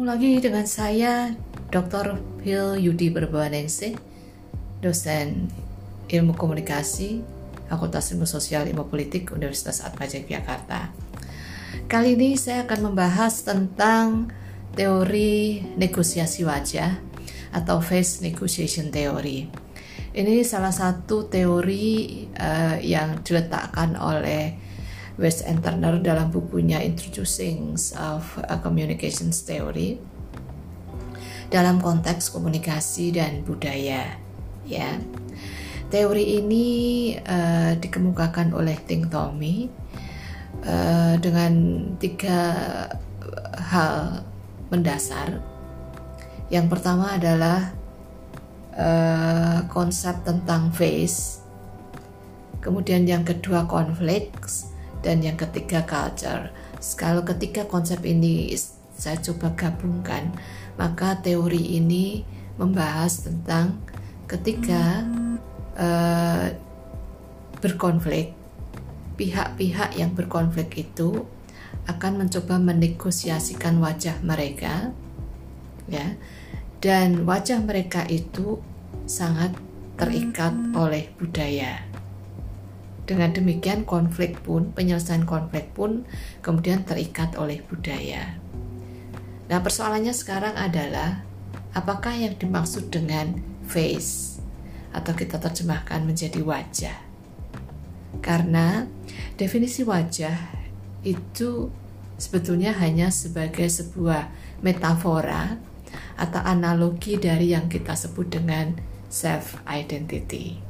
Ketemu lagi dengan saya, Dr. Phil Yudi Berbaningsih, dosen ilmu komunikasi, Fakultas Ilmu Sosial Ilmu Politik Universitas Atmaja Yogyakarta. Kali ini saya akan membahas tentang teori negosiasi wajah atau face negotiation theory. Ini salah satu teori uh, yang diletakkan oleh West and Turner dalam bukunya Introducing of a Communications Theory dalam konteks komunikasi dan budaya ya. Teori ini uh, dikemukakan oleh Ting Tommy uh, dengan tiga hal mendasar. Yang pertama adalah uh, konsep tentang face, kemudian yang kedua konflik, dan yang ketiga culture. Kalau ketiga konsep ini saya coba gabungkan, maka teori ini membahas tentang ketika uh, berkonflik, pihak-pihak yang berkonflik itu akan mencoba menegosiasikan wajah mereka, ya, dan wajah mereka itu sangat terikat oleh budaya. Dengan demikian konflik pun, penyelesaian konflik pun kemudian terikat oleh budaya. Nah persoalannya sekarang adalah apakah yang dimaksud dengan face atau kita terjemahkan menjadi wajah. Karena definisi wajah itu sebetulnya hanya sebagai sebuah metafora atau analogi dari yang kita sebut dengan self identity.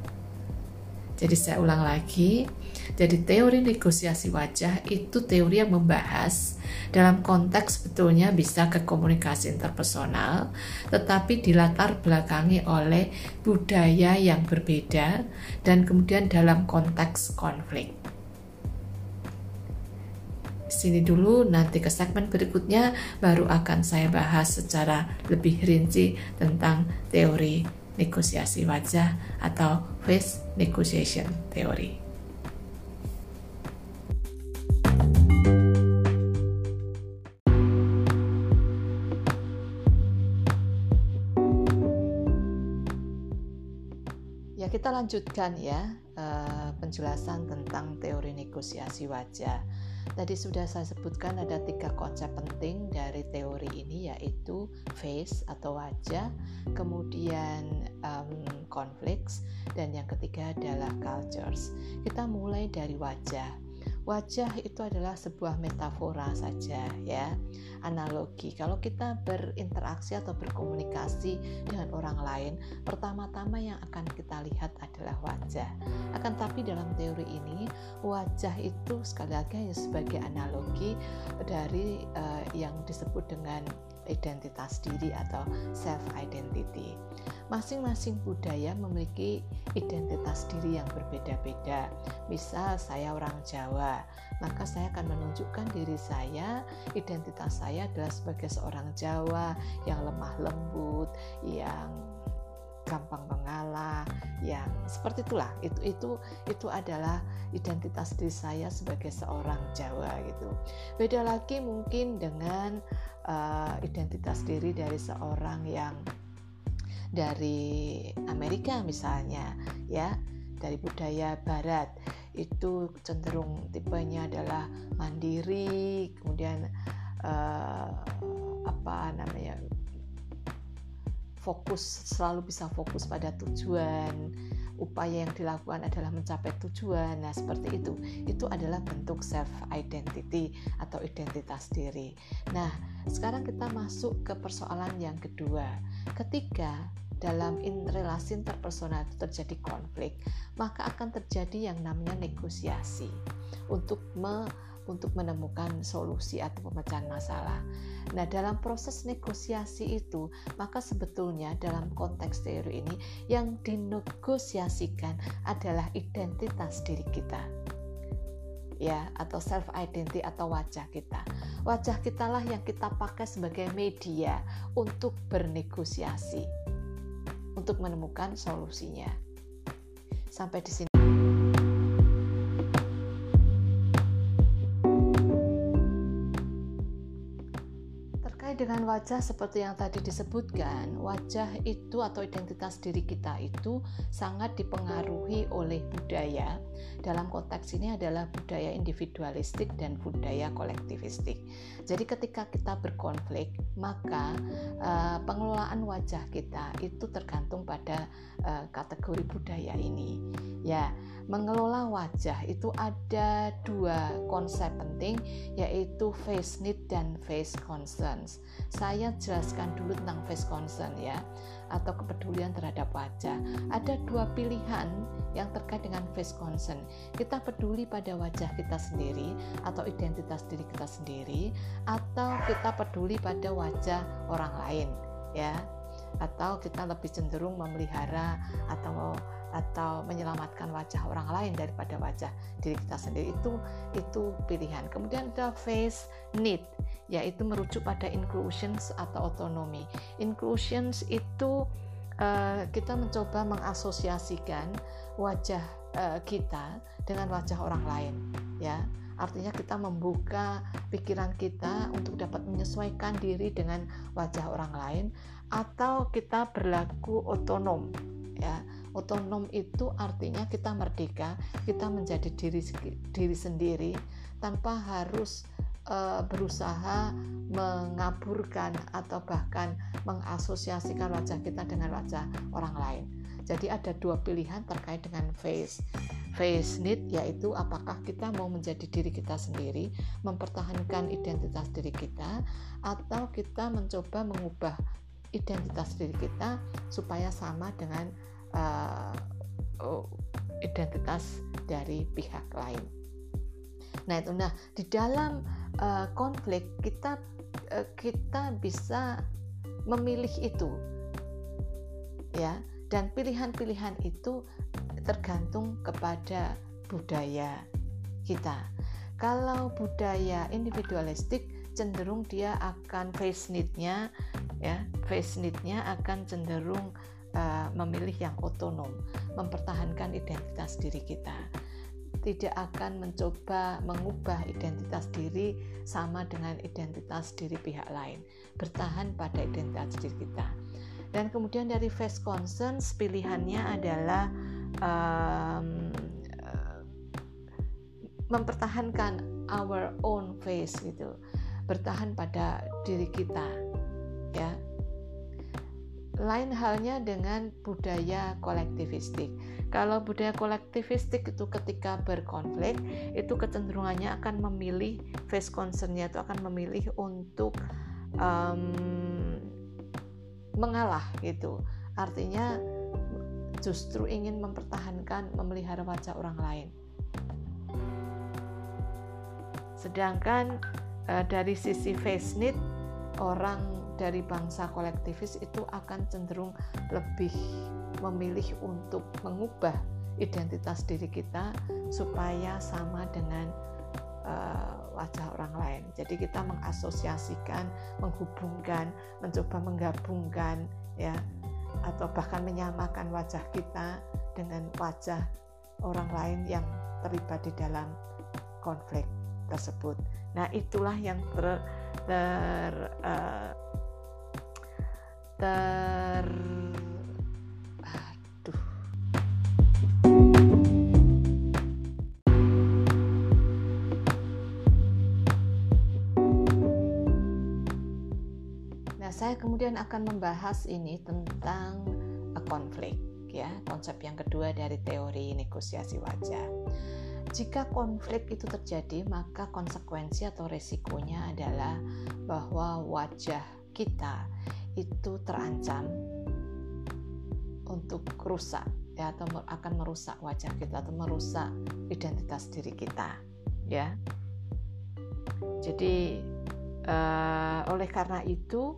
Jadi saya ulang lagi, jadi teori negosiasi wajah itu teori yang membahas dalam konteks sebetulnya bisa ke komunikasi interpersonal, tetapi dilatar belakangi oleh budaya yang berbeda dan kemudian dalam konteks konflik. Sini dulu, nanti ke segmen berikutnya baru akan saya bahas secara lebih rinci tentang teori negosiasi wajah atau face negotiation theory. Ya, kita lanjutkan ya eh, penjelasan tentang teori negosiasi wajah. Tadi sudah saya sebutkan ada tiga konsep penting dari teori ini yaitu face atau wajah, kemudian um, conflicts, dan yang ketiga adalah cultures. Kita mulai dari wajah. Wajah itu adalah sebuah metafora saja ya, analogi. Kalau kita berinteraksi atau berkomunikasi dengan orang lain, pertama-tama yang akan kita lihat adalah wajah. Akan tapi dalam teori ini, wajah itu sekali lagi sebagai analogi dari uh, yang disebut dengan identitas diri atau self identity. Masing-masing budaya memiliki identitas diri yang berbeda-beda. Misal saya orang Jawa, maka saya akan menunjukkan diri saya, identitas saya adalah sebagai seorang Jawa yang lemah lembut, yang gampang mengalah, yang seperti itulah. Itu itu itu adalah identitas diri saya sebagai seorang Jawa gitu. Beda lagi mungkin dengan uh, identitas diri dari seorang yang dari Amerika misalnya ya dari budaya barat itu cenderung tipenya adalah mandiri kemudian uh, apa namanya fokus selalu bisa fokus pada tujuan upaya yang dilakukan adalah mencapai tujuan. Nah, seperti itu. Itu adalah bentuk self identity atau identitas diri. Nah, sekarang kita masuk ke persoalan yang kedua. Ketika dalam in, relasi interpersonal itu terjadi konflik, maka akan terjadi yang namanya negosiasi untuk me untuk menemukan solusi atau pemecahan masalah. Nah, dalam proses negosiasi itu, maka sebetulnya dalam konteks teori ini yang dinegosiasikan adalah identitas diri kita. Ya, atau self identity atau wajah kita. Wajah kita lah yang kita pakai sebagai media untuk bernegosiasi untuk menemukan solusinya. Sampai di sini wajah seperti yang tadi disebutkan, wajah itu atau identitas diri kita itu sangat dipengaruhi oleh budaya. Dalam konteks ini adalah budaya individualistik dan budaya kolektivistik. Jadi ketika kita berkonflik, maka uh, pengelolaan wajah kita itu tergantung pada uh, kategori budaya ini. Ya, mengelola wajah itu ada dua konsep penting yaitu face need dan face concerns. Saya jelaskan dulu tentang face concern ya atau kepedulian terhadap wajah. Ada dua pilihan yang terkait dengan face concern. Kita peduli pada wajah kita sendiri atau identitas diri kita sendiri atau kita peduli pada wajah orang lain ya atau kita lebih cenderung memelihara atau atau menyelamatkan wajah orang lain daripada wajah diri kita sendiri itu itu pilihan. Kemudian ada face need yaitu merujuk pada inclusions atau otonomi. Inclusions itu uh, kita mencoba mengasosiasikan wajah uh, kita dengan wajah orang lain ya. Artinya kita membuka pikiran kita untuk dapat menyesuaikan diri dengan wajah orang lain atau kita berlaku otonom ya otonom itu artinya kita merdeka kita menjadi diri diri sendiri tanpa harus uh, berusaha mengaburkan atau bahkan mengasosiasikan wajah kita dengan wajah orang lain. Jadi ada dua pilihan terkait dengan face face need yaitu apakah kita mau menjadi diri kita sendiri mempertahankan identitas diri kita atau kita mencoba mengubah identitas diri kita supaya sama dengan uh, identitas dari pihak lain. Nah itu, nah di dalam uh, konflik kita uh, kita bisa memilih itu, ya, dan pilihan-pilihan itu tergantung kepada budaya kita. Kalau budaya individualistik cenderung dia akan face need-nya ya face need-nya akan cenderung memilih yang otonom mempertahankan identitas diri kita. Tidak akan mencoba mengubah identitas diri sama dengan identitas diri pihak lain. Bertahan pada identitas diri kita. Dan kemudian dari face concerns pilihannya adalah um, mempertahankan our own face gitu. Bertahan pada diri kita ya lain halnya dengan budaya kolektivistik. Kalau budaya kolektivistik itu ketika berkonflik, itu kecenderungannya akan memilih face concernnya itu akan memilih untuk um, mengalah gitu. Artinya justru ingin mempertahankan, memelihara wajah orang lain. Sedangkan uh, dari sisi face need orang dari bangsa kolektivis itu akan cenderung lebih memilih untuk mengubah identitas diri kita supaya sama dengan uh, wajah orang lain. Jadi kita mengasosiasikan, menghubungkan, mencoba menggabungkan ya atau bahkan menyamakan wajah kita dengan wajah orang lain yang terlibat di dalam konflik tersebut. Nah, itulah yang ter, ter uh, ter Nah, saya kemudian akan membahas ini tentang konflik ya, konsep yang kedua dari teori negosiasi wajah. Jika konflik itu terjadi, maka konsekuensi atau resikonya adalah bahwa wajah kita itu terancam untuk rusak ya atau akan merusak wajah kita atau merusak identitas diri kita ya. Jadi uh, oleh karena itu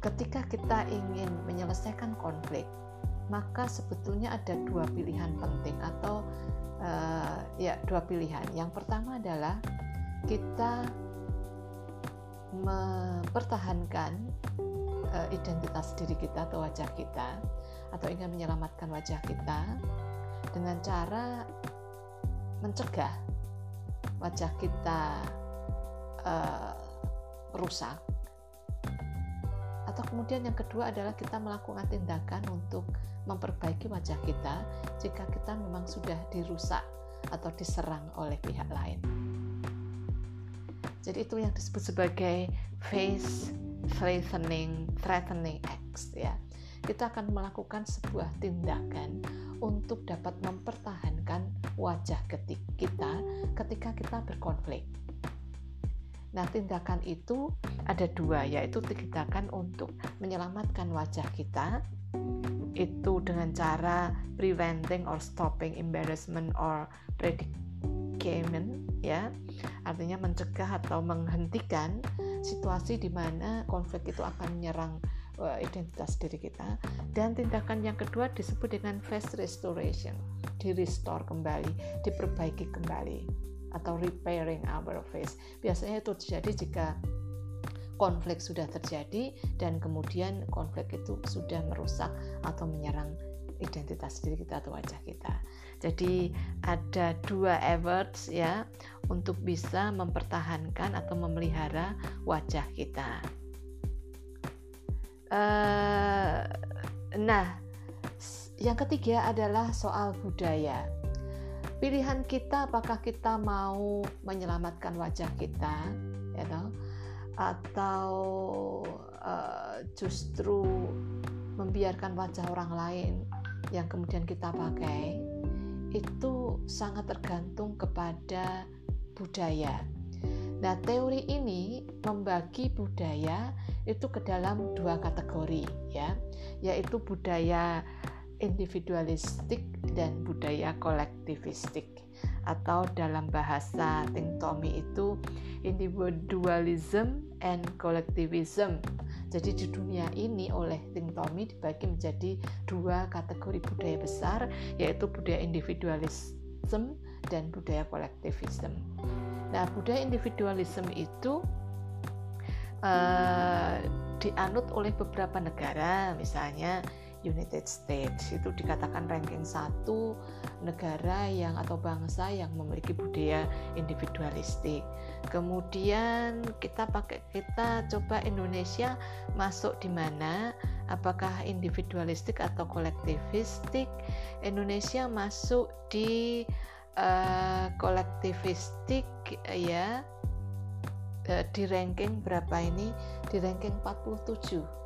ketika kita ingin menyelesaikan konflik maka sebetulnya ada dua pilihan penting atau uh, ya dua pilihan. Yang pertama adalah kita mempertahankan uh, identitas diri kita atau wajah kita atau ingin menyelamatkan wajah kita dengan cara mencegah wajah kita uh, rusak atau kemudian yang kedua adalah kita melakukan tindakan untuk memperbaiki wajah kita jika kita memang sudah dirusak atau diserang oleh pihak lain. Jadi itu yang disebut sebagai face threatening threatening acts ya. Kita akan melakukan sebuah tindakan untuk dapat mempertahankan wajah kita ketika kita berkonflik. Nah, tindakan itu ada dua, yaitu tindakan untuk menyelamatkan wajah kita, itu dengan cara preventing or stopping embarrassment or predicament, ya, artinya mencegah atau menghentikan situasi di mana konflik itu akan menyerang uh, identitas diri kita. Dan tindakan yang kedua disebut dengan face restoration, di restore kembali, diperbaiki kembali atau repairing our face. Biasanya itu terjadi jika konflik sudah terjadi dan kemudian konflik itu sudah merusak atau menyerang identitas diri kita atau wajah kita. Jadi ada dua efforts ya untuk bisa mempertahankan atau memelihara wajah kita. Uh, nah, yang ketiga adalah soal budaya. Pilihan kita apakah kita mau menyelamatkan wajah kita you know, atau uh, justru membiarkan wajah orang lain yang kemudian kita pakai itu sangat tergantung kepada budaya. Nah, teori ini membagi budaya itu ke dalam dua kategori ya, yaitu budaya individualistik dan budaya kolektivistik atau dalam bahasa Ting Tommy itu individualism and collectivism. Jadi di dunia ini oleh Ting Tommy dibagi menjadi dua kategori budaya besar yaitu budaya individualism dan budaya kolektivism. Nah, budaya individualism itu uh, dianut oleh beberapa negara, misalnya United States itu dikatakan ranking satu negara yang atau bangsa yang memiliki budaya individualistik. Kemudian kita pakai kita coba Indonesia masuk di mana? Apakah individualistik atau kolektivistik? Indonesia masuk di uh, kolektivistik ya uh, di ranking berapa ini? Di ranking 47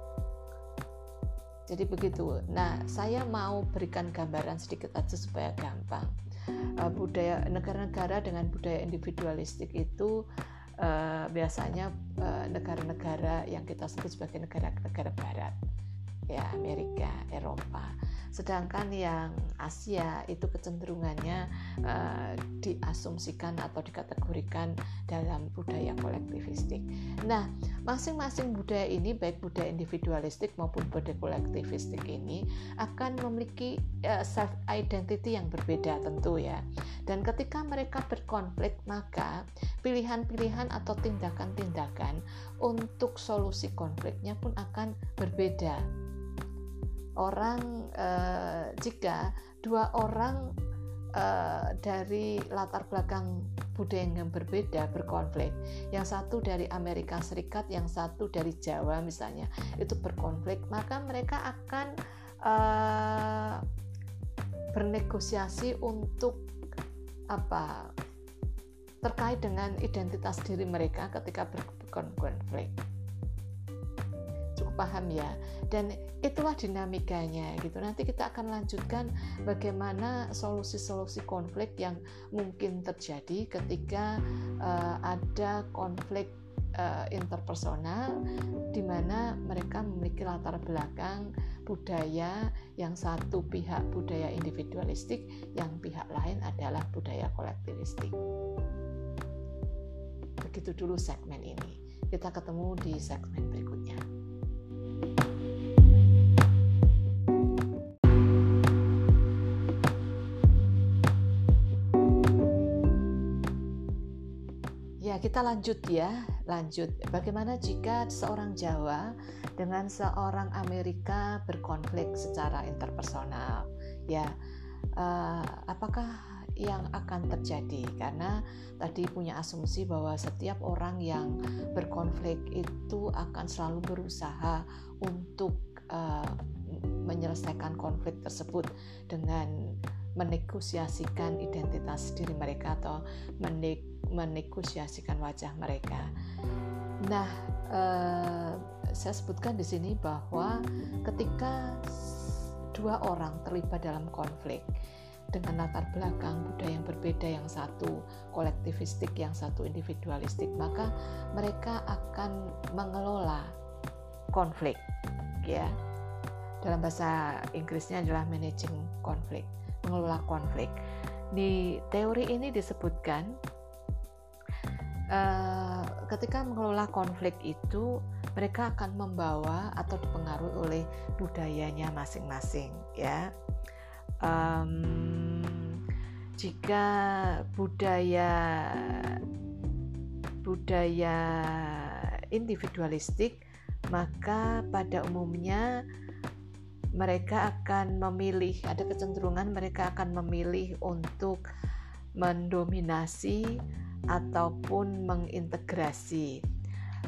jadi begitu. Nah, saya mau berikan gambaran sedikit aja supaya gampang. Uh, budaya negara-negara dengan budaya individualistik itu uh, biasanya eh, negara-negara uh, yang kita sebut sebagai negara-negara barat, ya Amerika, Eropa. Sedangkan yang Asia itu kecenderungannya uh, diasumsikan atau dikategorikan dalam budaya kolektivistik. Nah, masing-masing budaya ini baik budaya individualistik maupun budaya kolektivistik ini akan memiliki uh, self identity yang berbeda tentu ya. Dan ketika mereka berkonflik, maka pilihan-pilihan atau tindakan-tindakan untuk solusi konfliknya pun akan berbeda orang uh, jika dua orang uh, dari latar belakang budaya yang berbeda berkonflik. Yang satu dari Amerika Serikat, yang satu dari Jawa misalnya, itu berkonflik, maka mereka akan uh, bernegosiasi untuk apa? terkait dengan identitas diri mereka ketika berkonflik cukup paham ya. Dan itulah dinamikanya gitu. Nanti kita akan lanjutkan bagaimana solusi-solusi konflik yang mungkin terjadi ketika uh, ada konflik uh, interpersonal di mana mereka memiliki latar belakang budaya yang satu pihak budaya individualistik yang pihak lain adalah budaya kolektivistik. Begitu dulu segmen ini. Kita ketemu di segmen berikutnya kita lanjut ya, lanjut. Bagaimana jika seorang Jawa dengan seorang Amerika berkonflik secara interpersonal? Ya, uh, apakah yang akan terjadi karena tadi punya asumsi bahwa setiap orang yang berkonflik itu akan selalu berusaha untuk uh, menyelesaikan konflik tersebut dengan menegosiasikan identitas diri mereka atau menek menegosiasikan wajah mereka. Nah, uh, saya sebutkan di sini bahwa ketika dua orang terlibat dalam konflik dengan latar belakang budaya yang berbeda yang satu kolektivistik yang satu individualistik maka mereka akan mengelola konflik ya. Dalam bahasa Inggrisnya adalah managing konflik mengelola konflik. Di teori ini disebutkan uh, ketika mengelola konflik itu mereka akan membawa atau dipengaruhi oleh budayanya masing-masing ya um, jika budaya budaya individualistik maka pada umumnya mereka akan memilih ada kecenderungan mereka akan memilih untuk mendominasi ataupun mengintegrasi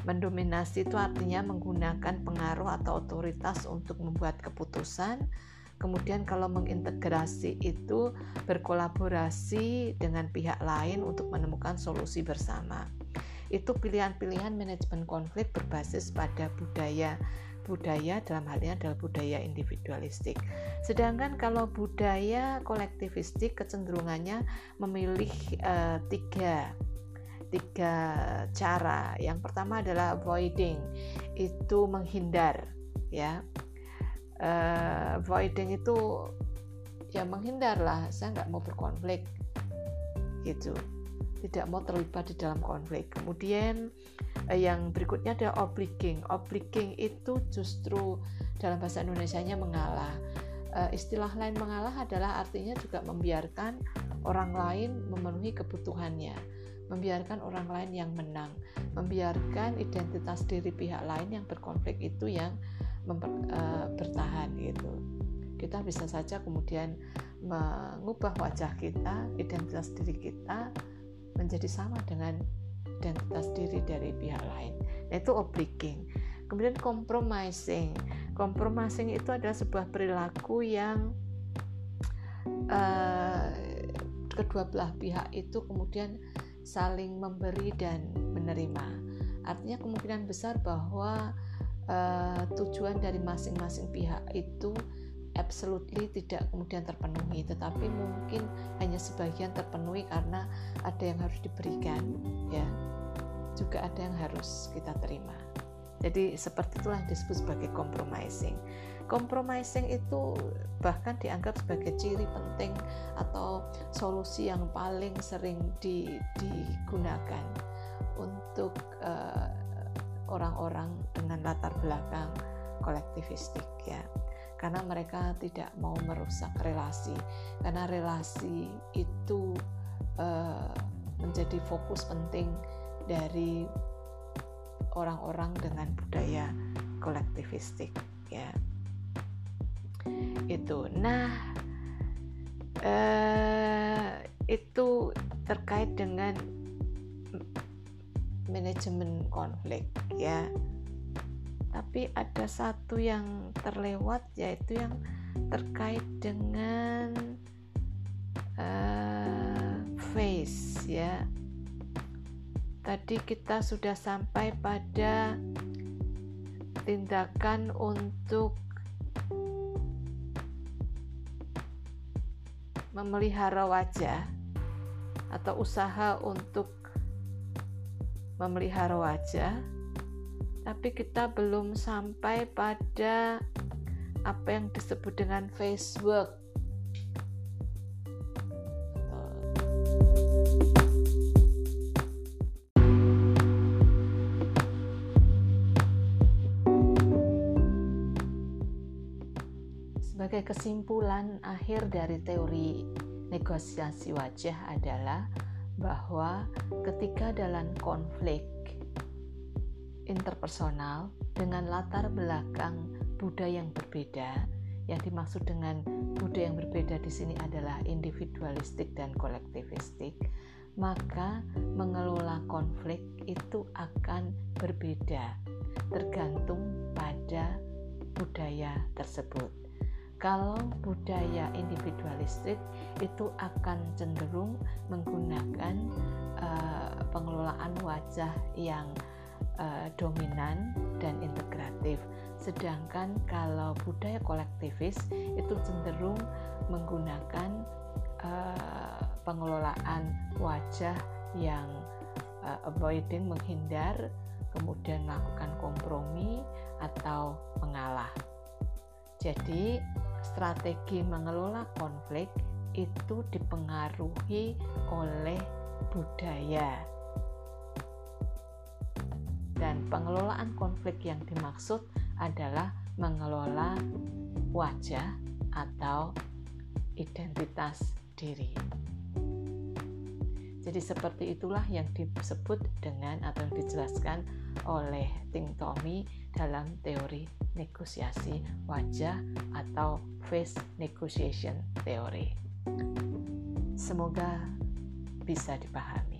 Mendominasi itu artinya menggunakan pengaruh atau otoritas untuk membuat keputusan. Kemudian kalau mengintegrasi itu berkolaborasi dengan pihak lain untuk menemukan solusi bersama. Itu pilihan-pilihan manajemen konflik berbasis pada budaya budaya dalam hal ini adalah budaya individualistik. Sedangkan kalau budaya kolektivistik kecenderungannya memilih uh, tiga tiga cara. Yang pertama adalah avoiding, itu menghindar, ya. Uh, avoiding itu ya menghindar lah. Saya nggak mau berkonflik, gitu. Tidak mau terlibat di dalam konflik. Kemudian uh, yang berikutnya ada obliging. Obliging itu justru dalam bahasa Indonesia-nya mengalah. Uh, istilah lain mengalah adalah artinya juga membiarkan orang lain memenuhi kebutuhannya membiarkan orang lain yang menang, membiarkan identitas diri pihak lain yang berkonflik itu yang memper, uh, bertahan gitu. Kita bisa saja kemudian mengubah wajah kita, identitas diri kita menjadi sama dengan identitas diri dari pihak lain. Nah, itu obliging. Kemudian compromising. Compromising itu adalah sebuah perilaku yang uh, kedua belah pihak itu kemudian saling memberi dan menerima. Artinya kemungkinan besar bahwa uh, tujuan dari masing-masing pihak itu absolutely tidak kemudian terpenuhi, tetapi mungkin hanya sebagian terpenuhi karena ada yang harus diberikan, ya, juga ada yang harus kita terima. Jadi seperti itulah yang disebut sebagai compromising. Compromising itu bahkan dianggap sebagai ciri penting atau solusi yang paling sering di, digunakan untuk uh, orang-orang dengan latar belakang kolektivistik ya. Karena mereka tidak mau merusak relasi. Karena relasi itu uh, menjadi fokus penting dari orang-orang dengan budaya kolektivistik ya. Itu. Nah eh, itu terkait dengan manajemen konflik ya. Tapi ada satu yang terlewat yaitu yang terkait dengan uh, face ya. Tadi kita sudah sampai pada tindakan untuk memelihara wajah atau usaha untuk memelihara wajah, tapi kita belum sampai pada apa yang disebut dengan face work. Sebagai kesimpulan akhir dari teori negosiasi wajah adalah bahwa ketika dalam konflik interpersonal dengan latar belakang budaya yang berbeda, Yang dimaksud dengan budaya yang berbeda di sini adalah individualistik dan kolektivistik, maka mengelola konflik itu akan berbeda tergantung pada budaya tersebut. Kalau budaya individualistik itu akan cenderung menggunakan uh, pengelolaan wajah yang uh, dominan dan integratif. Sedangkan kalau budaya kolektivis itu cenderung menggunakan uh, pengelolaan wajah yang uh, avoiding menghindar, kemudian melakukan kompromi atau mengalah. Jadi, strategi mengelola konflik itu dipengaruhi oleh budaya dan pengelolaan konflik yang dimaksud adalah mengelola wajah atau identitas diri. Jadi seperti itulah yang disebut dengan atau dijelaskan oleh Ting Tommy dalam teori negosiasi wajah atau face negotiation theory. Semoga bisa dipahami.